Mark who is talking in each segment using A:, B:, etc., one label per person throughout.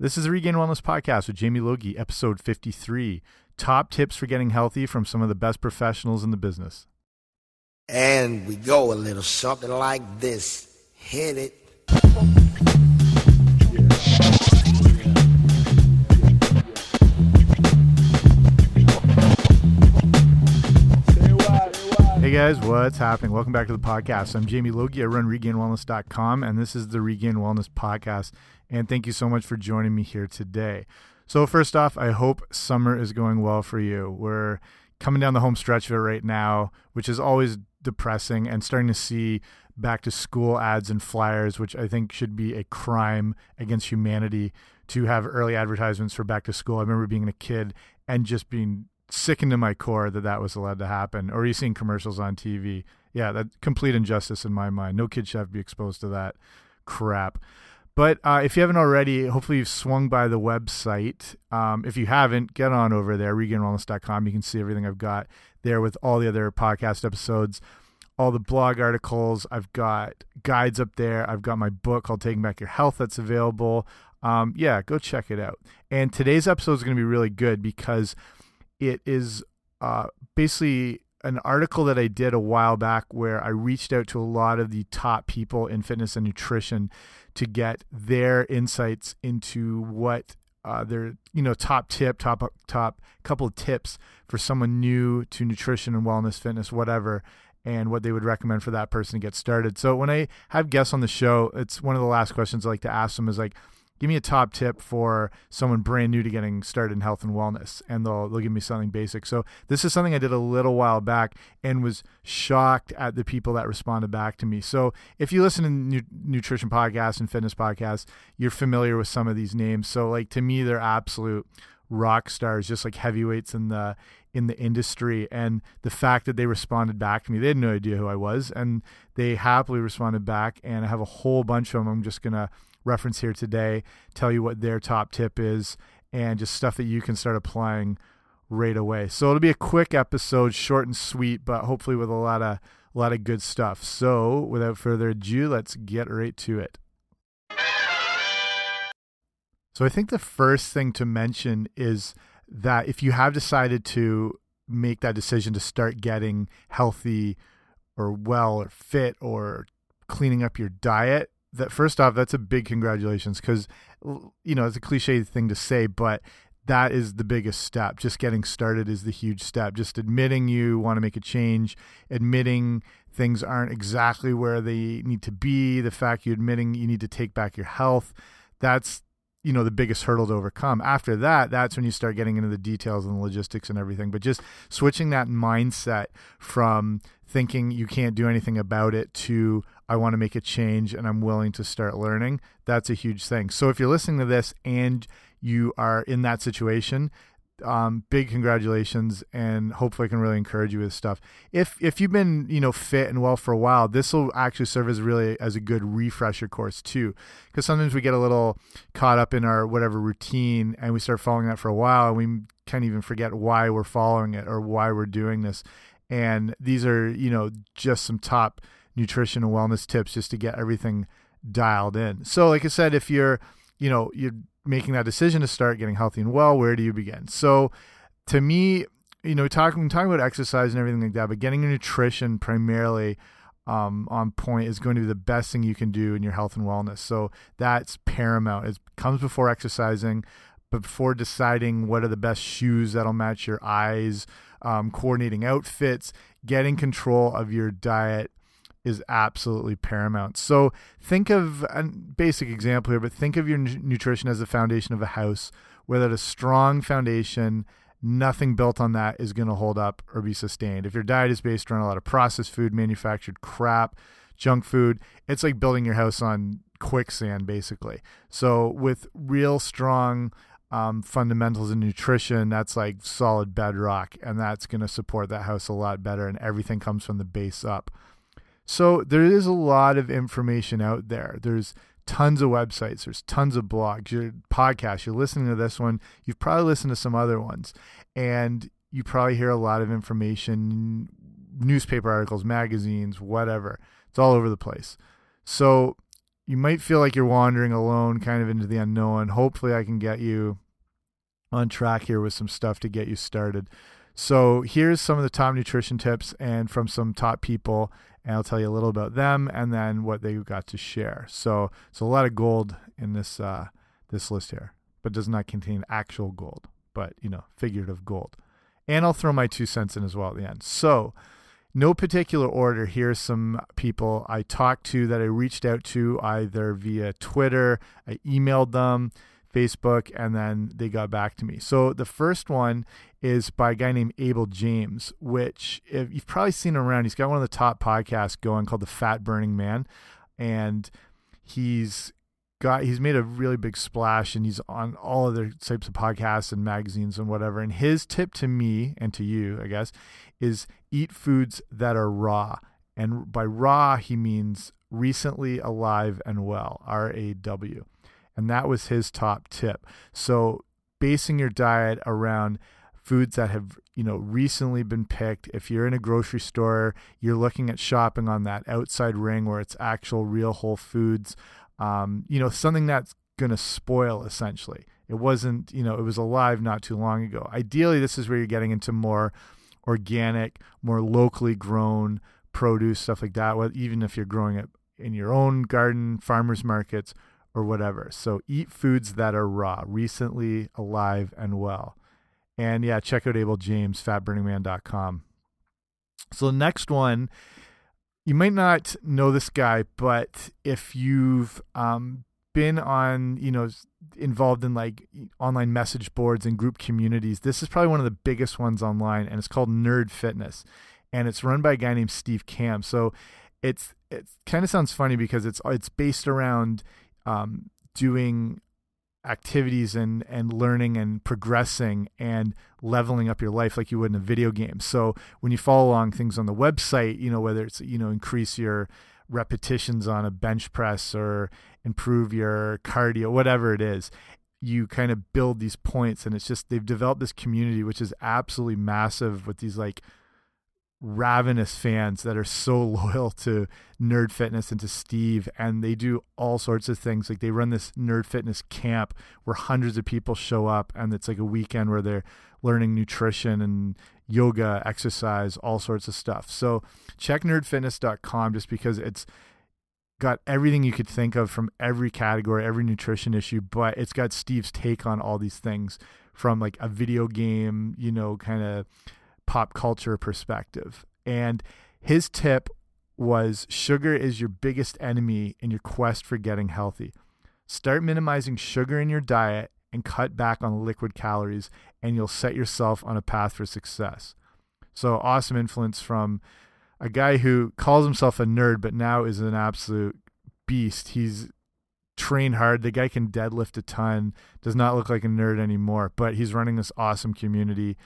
A: This is the Regained Wellness Podcast with Jamie Logie, episode 53 Top Tips for Getting Healthy from Some of the Best Professionals in the Business.
B: And we go a little something like this. Hit it.
A: Guys, what's happening? Welcome back to the podcast. I'm Jamie Logie. I run regainedwellness.com, and this is the Regained Wellness Podcast. And thank you so much for joining me here today. So, first off, I hope summer is going well for you. We're coming down the home stretch of it right now, which is always depressing, and starting to see back to school ads and flyers, which I think should be a crime against humanity to have early advertisements for back to school. I remember being a kid and just being sickened to my core that that was allowed to happen. Or you seeing commercials on TV. Yeah, that complete injustice in my mind. No kid should have to be exposed to that crap. But uh, if you haven't already, hopefully you've swung by the website. Um, if you haven't, get on over there, regainedwellness.com. You can see everything I've got there with all the other podcast episodes, all the blog articles. I've got guides up there. I've got my book called Taking Back Your Health that's available. Um, yeah, go check it out. And today's episode is going to be really good because – it is uh, basically an article that I did a while back where I reached out to a lot of the top people in fitness and nutrition to get their insights into what uh, their you know top tip, top top couple of tips for someone new to nutrition and wellness, fitness, whatever, and what they would recommend for that person to get started. So when I have guests on the show, it's one of the last questions I like to ask them is like give me a top tip for someone brand new to getting started in health and wellness and they'll they'll give me something basic. So this is something i did a little while back and was shocked at the people that responded back to me. So if you listen to nu nutrition podcasts and fitness podcasts you're familiar with some of these names. So like to me they're absolute rock stars just like heavyweights in the in the industry. And the fact that they responded back to me they had no idea who i was and they happily responded back and i have a whole bunch of them i'm just gonna reference here today, tell you what their top tip is, and just stuff that you can start applying right away. So it'll be a quick episode, short and sweet, but hopefully with a lot of a lot of good stuff. So without further ado, let's get right to it. So I think the first thing to mention is that if you have decided to make that decision to start getting healthy or well or fit or cleaning up your diet, that first off, that's a big congratulations because you know it's a cliche thing to say, but that is the biggest step. Just getting started is the huge step. Just admitting you want to make a change, admitting things aren't exactly where they need to be, the fact you admitting you need to take back your health, that's you know the biggest hurdle to overcome after that that's when you start getting into the details and the logistics and everything but just switching that mindset from thinking you can't do anything about it to I want to make a change and I'm willing to start learning that's a huge thing so if you're listening to this and you are in that situation um, big congratulations and hopefully I can really encourage you with stuff. If if you've been you know fit and well for a while, this will actually serve as really as a good refresher course too, because sometimes we get a little caught up in our whatever routine and we start following that for a while and we can't even forget why we're following it or why we're doing this. And these are you know just some top nutrition and wellness tips just to get everything dialed in. So like I said, if you're you know you're making that decision to start getting healthy and well, where do you begin? So, to me, you know, talking talking about exercise and everything like that, but getting your nutrition primarily um, on point is going to be the best thing you can do in your health and wellness. So that's paramount. It comes before exercising, but before deciding what are the best shoes that'll match your eyes, um, coordinating outfits, getting control of your diet is absolutely paramount. So think of a basic example here, but think of your nutrition as the foundation of a house, that a strong foundation, nothing built on that is going to hold up or be sustained. If your diet is based around a lot of processed food, manufactured crap, junk food, it's like building your house on quicksand, basically. So with real strong um, fundamentals in nutrition, that's like solid bedrock, and that's going to support that house a lot better, and everything comes from the base up. So there is a lot of information out there. There's tons of websites, there's tons of blogs, your podcasts, you're listening to this one, you've probably listened to some other ones, and you probably hear a lot of information, newspaper articles, magazines, whatever. It's all over the place. So you might feel like you're wandering alone, kind of into the unknown. Hopefully, I can get you on track here with some stuff to get you started. So, here's some of the top nutrition tips and from some top people, and I'll tell you a little about them and then what they got to share. So, it's a lot of gold in this uh, this list here, but does not contain actual gold, but you know, figurative gold. And I'll throw my two cents in as well at the end. So, no particular order. Here's some people I talked to that I reached out to either via Twitter, I emailed them, Facebook, and then they got back to me. So the first one is by a guy named Abel James, which if you've probably seen around. He's got one of the top podcasts going called The Fat Burning Man, and he's got he's made a really big splash and he's on all other types of podcasts and magazines and whatever. And his tip to me and to you, I guess, is eat foods that are raw. And by raw, he means recently alive and well, R A W. And that was his top tip. So basing your diet around foods that have you know recently been picked if you're in a grocery store you're looking at shopping on that outside ring where it's actual real whole foods um, you know, something that's going to spoil essentially. It wasn't, you know, it was alive not too long ago. Ideally, this is where you're getting into more organic, more locally grown produce, stuff like that, even if you're growing it in your own garden, farmers markets, or whatever. So eat foods that are raw, recently alive and well. And yeah, check out Abel James, fatburningman.com. So the next one you might not know this guy, but if you've um, been on, you know, involved in like online message boards and group communities, this is probably one of the biggest ones online, and it's called Nerd Fitness, and it's run by a guy named Steve Kamb. So it's it kind of sounds funny because it's it's based around um, doing activities and and learning and progressing and leveling up your life like you would in a video game. So when you follow along things on the website, you know whether it's you know increase your repetitions on a bench press or improve your cardio, whatever it is, you kind of build these points and it's just they've developed this community which is absolutely massive with these like ravenous fans that are so loyal to Nerd Fitness and to Steve, and they do all sorts of things. Like they run this Nerd Fitness camp where hundreds of people show up, and it's like a weekend where they're learning nutrition and yoga, exercise, all sorts of stuff. So check nerdfitness.com just because it's got everything you could think of from every category, every nutrition issue, but it's got Steve's take on all these things from like a video game, you know, kind of pop culture perspective. And his tip was sugar is your biggest enemy in your quest for getting healthy. Start minimizing sugar in your diet and cut back on liquid calories, and you'll set yourself on a path for success. So, awesome influence from a guy who calls himself a nerd, but now is an absolute beast. He's trained hard. The guy can deadlift a ton, does not look like a nerd anymore, but he's running this awesome community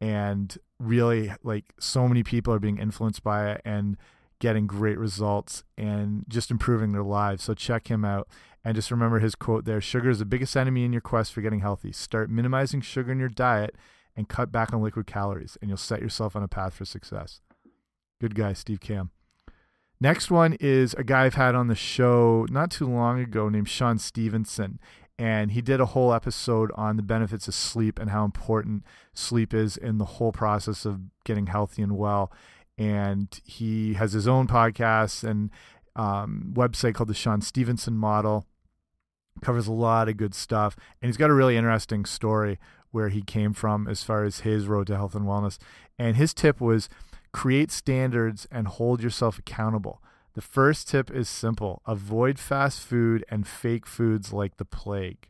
A: and really like so many people are being influenced by it and getting great results and just improving their lives. So check him out. And just remember his quote there Sugar is the biggest enemy in your quest for getting healthy. Start minimizing sugar in your diet and cut back on liquid calories, and you'll set yourself on a path for success. Good guy, Steve Kamb. Next one is a guy I've had on the show not too long ago named Shawn Stevenson and he did a whole episode on the benefits of sleep and how important sleep is in the whole process of getting healthy and well. And he has his own podcast and um, website called the Shawn Stevenson Model. Covers a lot of good stuff, and he's got a really interesting story where he came from as far as his road to health and wellness. And his tip was create standards and hold yourself accountable. The first tip is simple avoid fast food and fake foods like the plague.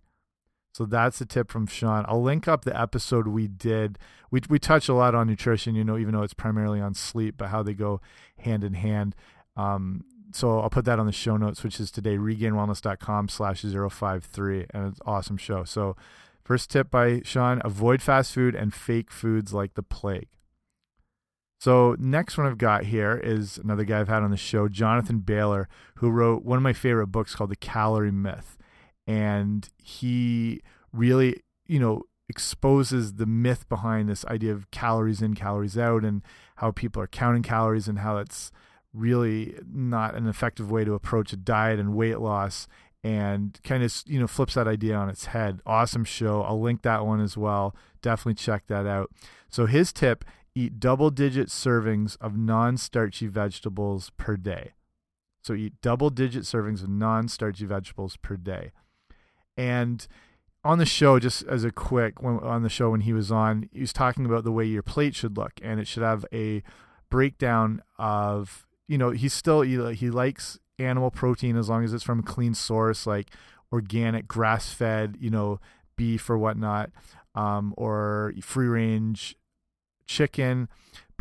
A: So that's a tip from Shawn. I'll link up the episode we did. We we touch a lot on nutrition, you know, even though it's primarily on sleep, but how they go hand in hand. Um, so I'll put that on the show notes, which is today, regainedwellness.com slash 053. And it's an awesome show. So first tip by Shawn, avoid fast food and fake foods like the plague. So next one I've got here is another guy I've had on the show, Jonathan Bailor, who wrote one of my favorite books called The Calorie Myth. And he really, you know, exposes the myth behind this idea of calories in, calories out, and how people are counting calories and how it's really not an effective way to approach a diet and weight loss and kind of you know flips that idea on its head. Awesome show. I'll link that one as well. Definitely check that out. So his tip eat double digit servings of non-starchy vegetables per day. So eat double digit servings of non-starchy vegetables per day. And on the show just as a quick on the show when he was on he was talking about the way your plate should look and it should have a breakdown of you know he's still he, he likes animal protein as long as it's from a clean source like organic grass fed you know beef or whatnot um, or free range chicken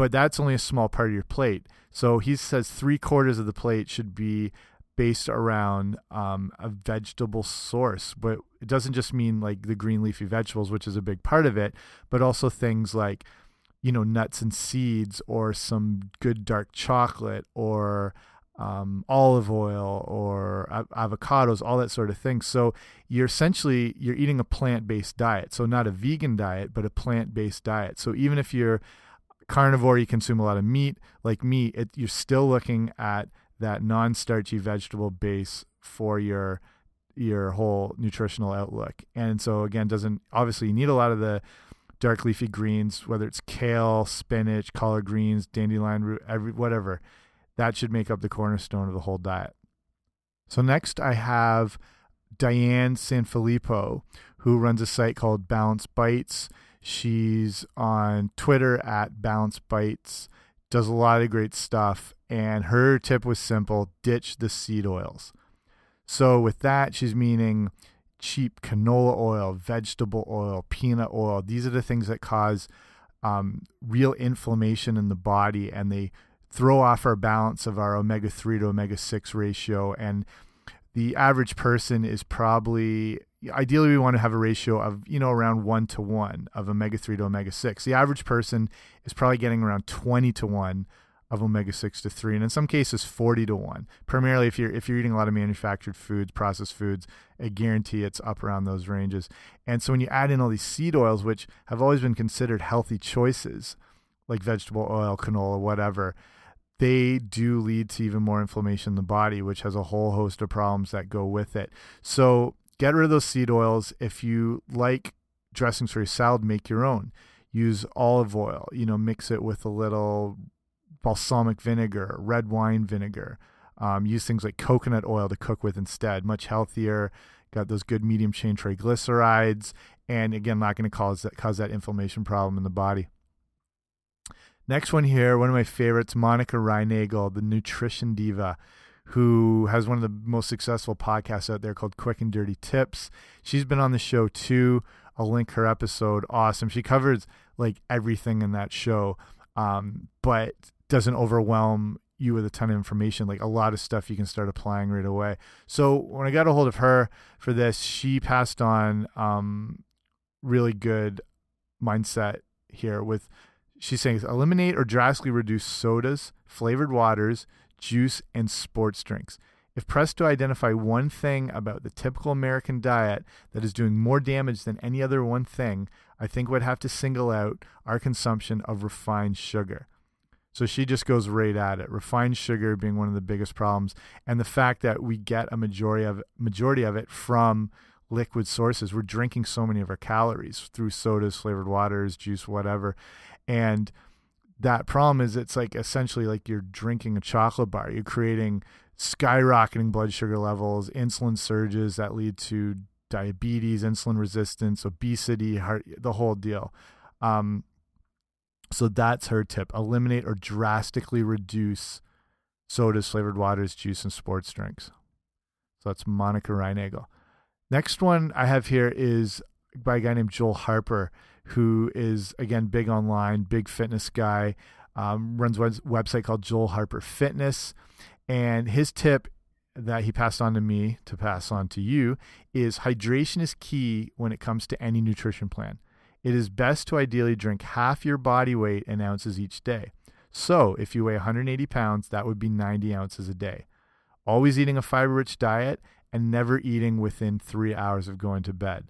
A: but that's only a small part of your plate. So he says three quarters of the plate should be based around um, a vegetable source but it doesn't just mean like the green leafy vegetables which is a big part of it but also things like you know nuts and seeds or some good dark chocolate or um, olive oil or avocados, all that sort of thing. So you're essentially you're eating a plant-based diet. So not a vegan diet, but a plant-based diet. So even if you're carnivore, you consume a lot of meat, like me, it, you're still looking at that non-starchy vegetable base for your your whole nutritional outlook. And so again, doesn't obviously you need a lot of the dark leafy greens, whether it's kale, spinach, collard greens, dandelion root, every whatever that should make up the cornerstone of the whole diet. So next I have Diane Sanfilippo, who runs a site called Balanced Bites. She's on Twitter at Balanced Bites, does a lot of great stuff, and her tip was simple ditch the seed oils. So, with that, she's meaning cheap canola oil, vegetable oil, peanut oil. These are the things that cause um, real inflammation in the body and they throw off our balance of our omega 3 to omega 6 ratio. And the average person is probably ideally we want to have a ratio of you know around 1 to 1 of omega 3 to omega 6 the average person is probably getting around 20 to 1 of omega 6 to 3 and in some cases 40 to 1 primarily if you're if you're eating a lot of manufactured foods processed foods i guarantee it's up around those ranges and so when you add in all these seed oils which have always been considered healthy choices like vegetable oil canola whatever they do lead to even more inflammation in the body, which has a whole host of problems that go with it. So get rid of those seed oils. If you like dressings for your salad, make your own. Use olive oil, you know, mix it with a little balsamic vinegar, red wine vinegar. Um, use things like coconut oil to cook with instead, much healthier. Got those good medium chain triglycerides, and again, not going to cause that cause that inflammation problem in the body. Next one here, one of my favorites, Monica Reinagel, the nutrition diva, who has one of the most successful podcasts out there called Quick and Dirty Tips. She's been on the show too. I'll link her episode. Awesome. She covers like everything in that show, um, but doesn't overwhelm you with a ton of information, like a lot of stuff you can start applying right away. So when I got a hold of her for this, she passed on um, really good mindset here with she's saying eliminate or drastically reduce sodas, flavored waters, juice, and sports drinks. If pressed to identify one thing about the typical American diet that is doing more damage than any other one thing, I think would have to single out our consumption of refined sugar. So she just goes right at it. Refined sugar being one of the biggest problems, and the fact that we get a majority of majority of it from liquid sources. We're drinking so many of our calories through sodas, flavored waters, juice, whatever. And that problem is it's like essentially like you're drinking a chocolate bar. You're creating skyrocketing blood sugar levels, insulin surges that lead to diabetes, insulin resistance, obesity, heart, the whole deal. Um, so that's her tip. Eliminate or drastically reduce sodas, flavored waters, juice, and sports drinks. So that's Monica Reinagel. Next one I have here is by a guy named Joel Harper who is again big online, big fitness guy. Um, runs a website called Joel Harper Fitness, and his tip that he passed on to me to pass on to you is hydration is key when it comes to any nutrition plan. It is best to ideally drink half your body weight in ounces each day. So, if you weigh 180 pounds, that would be 90 ounces a day. Always eating a fiber rich diet and never eating within three hours of going to bed.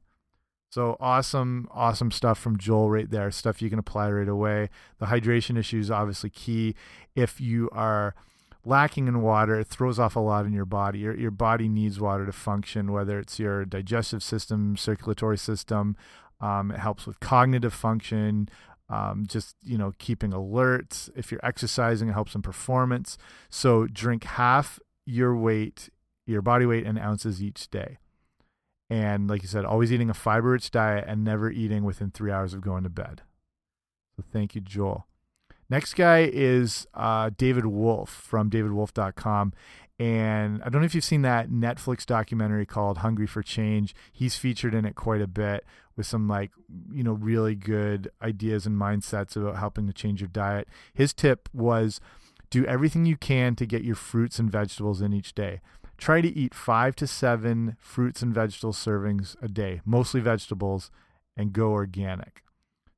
A: So awesome, awesome stuff from Joel right there. Stuff you can apply right away. The hydration issue is obviously key. If you are lacking in water, it throws off a lot in your body. Your, your body needs water to function, whether it's your digestive system, circulatory system. Um, it helps with cognitive function, um, just you know keeping alert. If you're exercising, it helps in performance. So drink half your weight, your body weight in ounces each day. And like you said, always eating a fiber-rich diet and never eating within three hours of going to bed. So thank you, Joel. Next guy is uh, David Wolfe from davidwolfe.com. And I don't know if you've seen that Netflix documentary called Hungry for Change. He's featured in it quite a bit with some like, you know, really good ideas and mindsets about helping to change your diet. His tip was do everything you can to get your fruits and vegetables in each day. Try to eat five to seven fruits and vegetable servings a day, mostly vegetables, and go organic.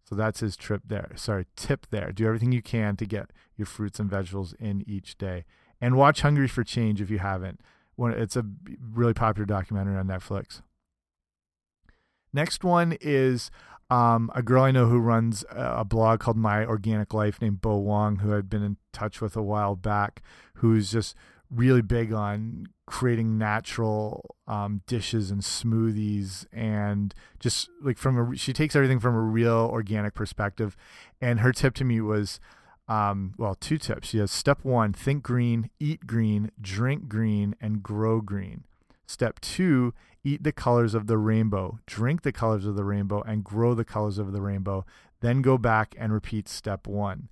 A: So that's his trip there. Sorry, tip there. Do everything you can to get your fruits and vegetables in each day. And watch Hungry for Change if you haven't. It's a really popular documentary on Netflix. Next one is um, a girl I know who runs a blog called My Organic Life named Bo Wong, who I'd been in touch with a while back, who's just really big on creating natural um, dishes and smoothies and just like from a she takes everything from a real organic perspective. And her tip to me was um, well two tips. She has step one think green eat green drink green and grow green. Step two eat the colors of the rainbow. Drink the colors of the rainbow and grow the colors of the rainbow. Then go back and repeat step one.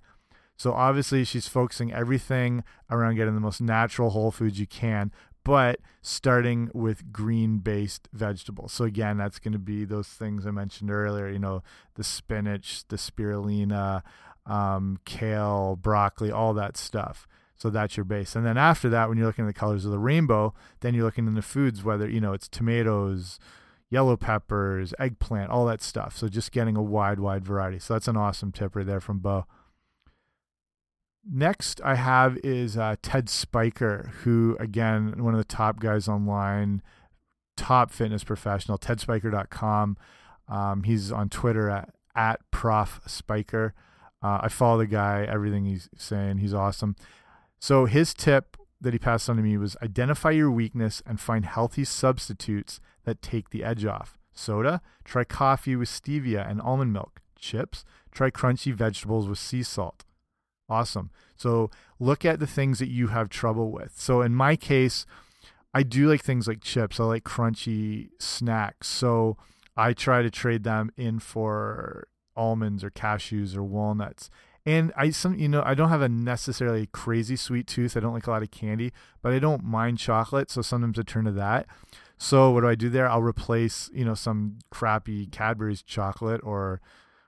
A: So obviously she's focusing everything around getting the most natural whole foods you can, but starting with green based vegetables. So again, that's going to be those things I mentioned earlier, you know, the spinach, the spirulina, um, kale, broccoli, all that stuff. So that's your base. And then after that, when you're looking at the colors of the rainbow, then you're looking in the foods, whether, you know, it's tomatoes, yellow peppers, eggplant, all that stuff. So just getting a wide, wide variety. So that's an awesome tip right there from Bo. Next, I have is uh, Ted Spiker, who, again, one of the top guys online, top fitness professional, tedspiker.com. Um, he's on Twitter at, at Prof Spiker. Uh, I follow the guy, everything he's saying. He's awesome. So, his tip that he passed on to me was identify your weakness and find healthy substitutes that take the edge off. Soda, try coffee with stevia and almond milk. Chips, try crunchy vegetables with sea salt. Awesome. So look at the things that you have trouble with. So in my case, I do like things like chips. I like crunchy snacks. So I try to trade them in for almonds or cashews or walnuts. And I some you know I don't have a necessarily crazy sweet tooth. I don't like a lot of candy, but I don't mind chocolate, so sometimes I turn to that. So what do I do there? I'll replace, you know, some crappy Cadbury's chocolate or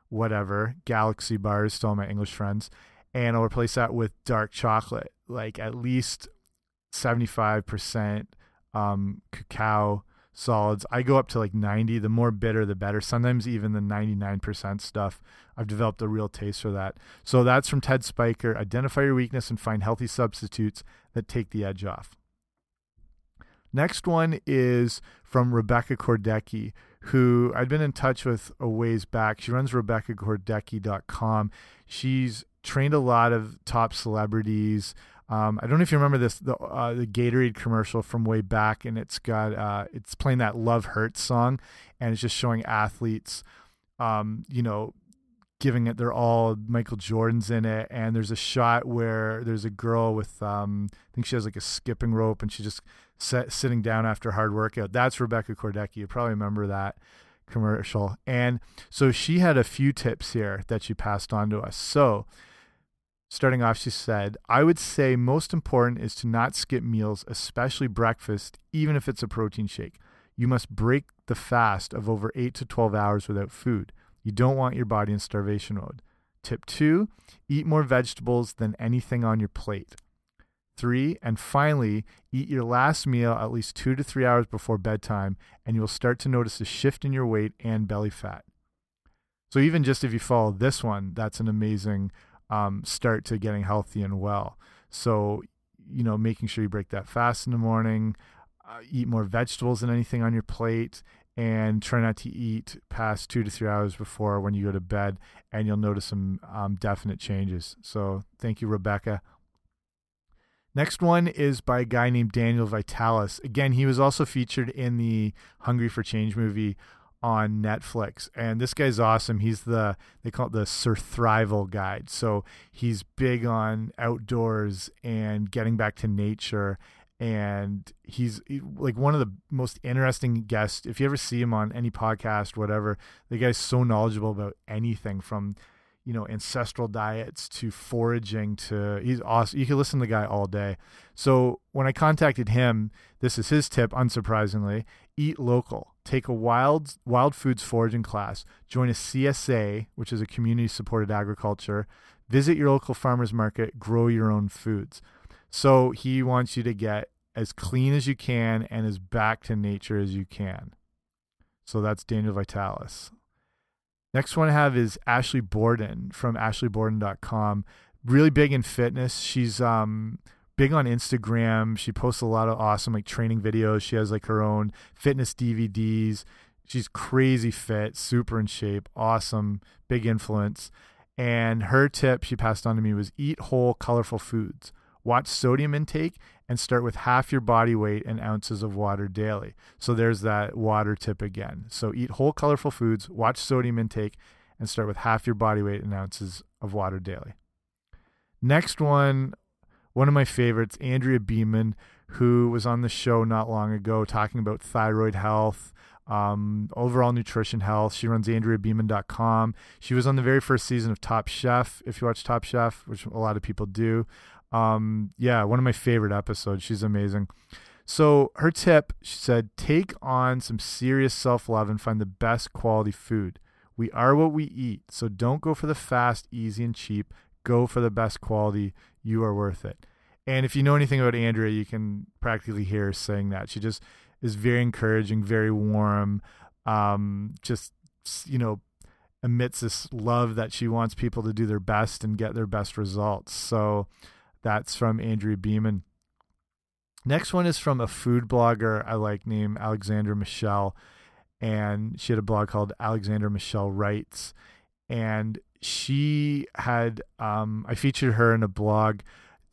A: whatever, Galaxy bars, still my English friends, and I'll replace that with dark chocolate, like at least 75% um, cacao solids. I go up to like 90. The more bitter, the better. Sometimes even the 99% stuff. I've developed a real taste for that. So that's from Ted Spiker. Identify your weakness and find healthy substitutes that take the edge off. Next one is from Rebecca Kordecki, who I'd been in touch with a ways back. She runs RebeccaKordecki.com. She's trained a lot of top celebrities. Um, I don't know if you remember this the uh, the Gatorade commercial from way back, and it's got uh, it's playing that "Love Hurts" song, and it's just showing athletes, um, you know, giving it. They're all Michael Jordan's in it, and there's a shot where there's a girl with um, I think she has like a skipping rope, and she's just set, sitting down after hard workout. That's Rebecca Kordecki. You probably remember that commercial, and so she had a few tips here that she passed on to us. So Starting off, she said, I would say most important is to not skip meals, especially breakfast, even if it's a protein shake. You must break the fast of over 8 to 12 hours without food. You don't want your body in starvation mode. Tip 2 Eat more vegetables than anything on your plate. 3. And finally, eat your last meal at least 2 to 3 hours before bedtime, and you will start to notice a shift in your weight and belly fat. So, even just if you follow this one, that's an amazing um, start to getting healthy and well. So, you know, making sure you break that fast in the morning, uh, eat more vegetables than anything on your plate, and try not to eat past two to three hours before when you go to bed, and you'll notice some um, definite changes. So, thank you, Rebecca. Next one is by a guy named Daniel Vitalis. Again, he was also featured in the Hungry for Change movie on Netflix. And this guy's awesome. He's the they call it the Surthrival guide. So he's big on outdoors and getting back to nature. And he's like one of the most interesting guests. If you ever see him on any podcast, whatever, the guy's so knowledgeable about anything from you know ancestral diets to foraging to he's awesome you can listen to the guy all day so when i contacted him this is his tip unsurprisingly eat local take a wild wild foods foraging class join a csa which is a community supported agriculture visit your local farmers market grow your own foods so he wants you to get as clean as you can and as back to nature as you can so that's daniel vitalis Next one I have is Ashley Borden from ashleyborden.com. Really big in fitness. She's um big on Instagram. She posts a lot of awesome like training videos. She has like her own fitness DVDs. She's crazy fit, super in shape, awesome, big influence. And her tip she passed on to me was eat whole, colorful foods. Watch sodium intake and start with half your body weight and ounces of water daily. So there's that water tip again. So eat whole, colorful foods, watch sodium intake, and start with half your body weight and ounces of water daily. Next one, one of my favorites, Andrea Beaman, who was on the show not long ago talking about thyroid health, um, overall nutrition health. She runs AndreaBeaman.com. She was on the very first season of Top Chef, if you watch Top Chef, which a lot of people do. Um, yeah, one of my favorite episodes. She's amazing. So her tip, she said, take on some serious self love and find the best quality food. We are what we eat, so don't go for the fast, easy, and cheap. Go for the best quality. You are worth it. And if you know anything about Andrea, you can practically hear her saying that. She just is very encouraging, very warm. Um, just you know, emits this love that she wants people to do their best and get their best results. So that's from Andrea Beaman. Next one is from a food blogger I like named Alexandra Michelle. And she had a blog called Alexandra Michelle Writes. And she had, um, I featured her in a blog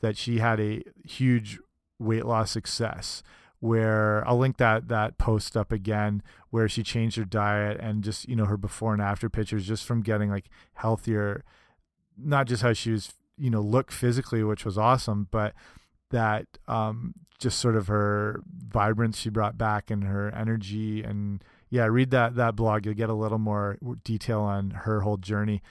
A: that she had a huge weight loss success where I'll link that that post up again where she changed her diet and just you know her before and after pictures just from getting like healthier not just how she was you know look physically, which was awesome, but that um, just sort of her vibrance she brought back and her energy and yeah, read that that blog. You'll get a little more detail on her whole journey.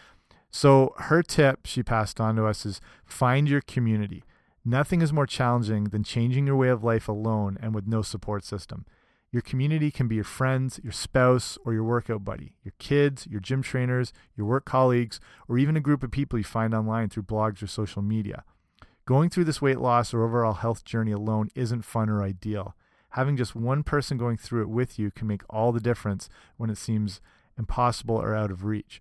A: So her tip she passed on to us is find your community. Nothing is more challenging than changing your way of life alone and with no support system. Your community can be your friends, your spouse, or your workout buddy, your kids, your gym trainers, your work colleagues, or even a group of people you find online through blogs or social media. Going through this weight loss or overall health journey alone isn't fun or ideal. Having just one person going through it with you can make all the difference when it seems impossible or out of reach.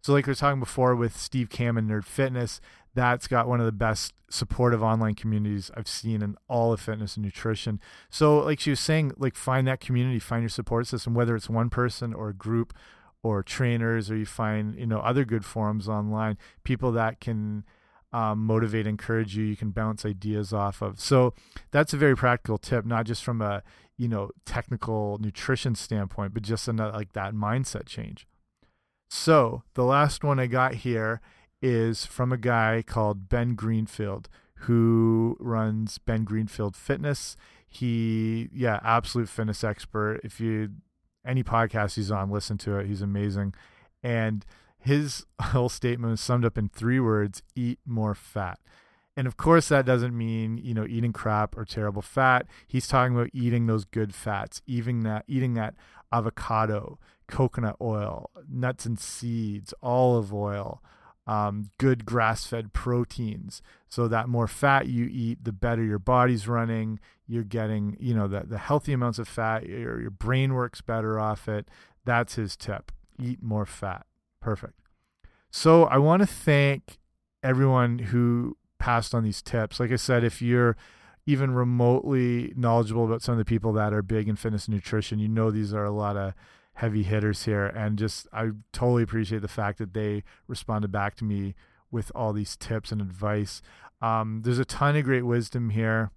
A: So, like we were talking before with Steve Kamb and Nerd Fitness, that's got one of the best supportive online communities I've seen in all of fitness and nutrition. So, like she was saying, like find that community, find your support system, whether it's one person or a group or trainers, or you find you know other good forums online, people that can um, motivate, encourage you. You can bounce ideas off of. So that's a very practical tip, not just from a you know technical nutrition standpoint, but just another like that mindset change. So the last one I got here is from a guy called Ben Greenfield who runs Ben Greenfield Fitness. He, yeah, absolute fitness expert. If you any podcast he's on, listen to it. He's amazing. And his whole statement was summed up in three words: eat more fat. And of course, that doesn't mean you know eating crap or terrible fat. He's talking about eating those good fats, eating that, eating that avocado, coconut oil, nuts and seeds, olive oil, um, good grass fed proteins. So that more fat you eat, the better your body's running. You're getting, you know, the, the healthy amounts of fat, your, your brain works better off it. That's his tip. Eat more fat. Perfect. So I want to thank everyone who passed on these tips. Like I said, if you're even remotely knowledgeable about some of the people that are big in fitness and nutrition, you know these are a lot of heavy hitters here and just I totally appreciate the fact that they responded back to me with all these tips and advice. Um, there's a ton of great wisdom here.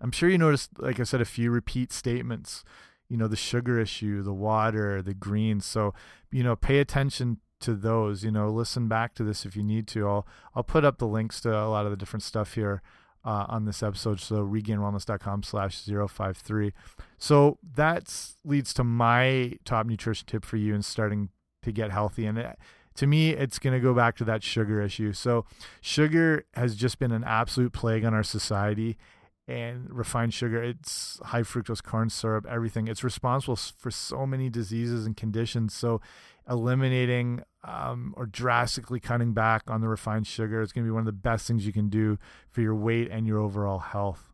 A: I'm sure you noticed, like I said, a few repeat statements. You know, the sugar issue, the water, the greens. So, you know, pay attention to those. You know, listen back to this if you need to. I'll I'll put up the links to a lot of the different stuff here uh, on this episode. So regainedwellness.com slash 053. So that leads to my top nutrition tip for you in starting to get healthy. And it, to me, it's going to go back to that sugar issue. So sugar has just been an absolute plague on our society and refined sugar, it's high fructose corn syrup, everything. It's responsible for so many diseases and conditions. So, eliminating um, or drastically cutting back on the refined sugar is going to be one of the best things you can do for your weight and your overall health.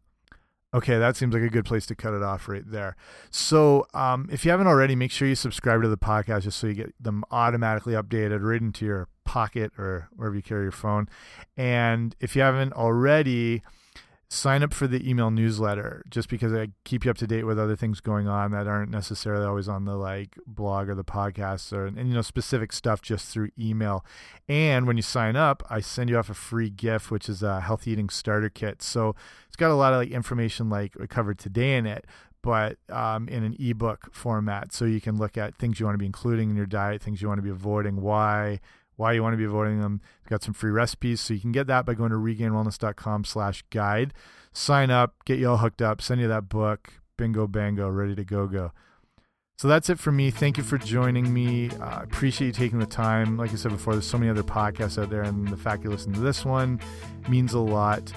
A: Okay, that seems like a good place to cut it off right there. So, um, if you haven't already, make sure you subscribe to the podcast just so you get them automatically updated right into your pocket or wherever you carry your phone. And if you haven't already, sign up for the email newsletter just because I keep you up to date with other things going on that aren't necessarily always on the like blog or the podcast or and you know specific stuff just through email. And when you sign up, I send you off a free gift which is a healthy eating starter kit. So it's got a lot of like information like we covered today in it, but um, in an ebook format so you can look at things you want to be including in your diet, things you want to be avoiding, why why you want to be avoiding them. We've got some free recipes, so you can get that by going to regainedwellness.com slash guide. Sign up, get you all hooked up, send you that book. Bingo, bango, ready to go, go. So that's it for me. Thank you for joining me. I uh, appreciate you taking the time. Like I said before, there's so many other podcasts out there, and the fact you listen to this one means a lot.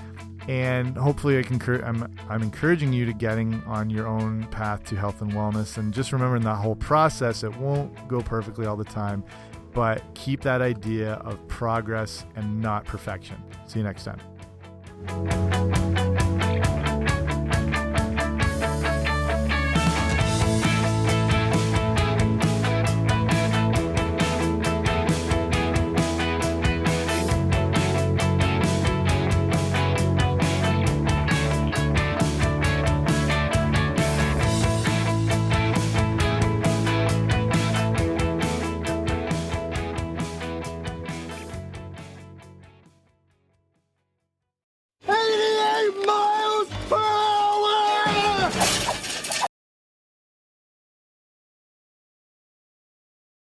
A: And hopefully, I can. I'm I'm encouraging you to getting on your own path to health and wellness. And just remember, in that whole process, it won't go perfectly all the time but keep that idea of progress and not perfection. See you next time.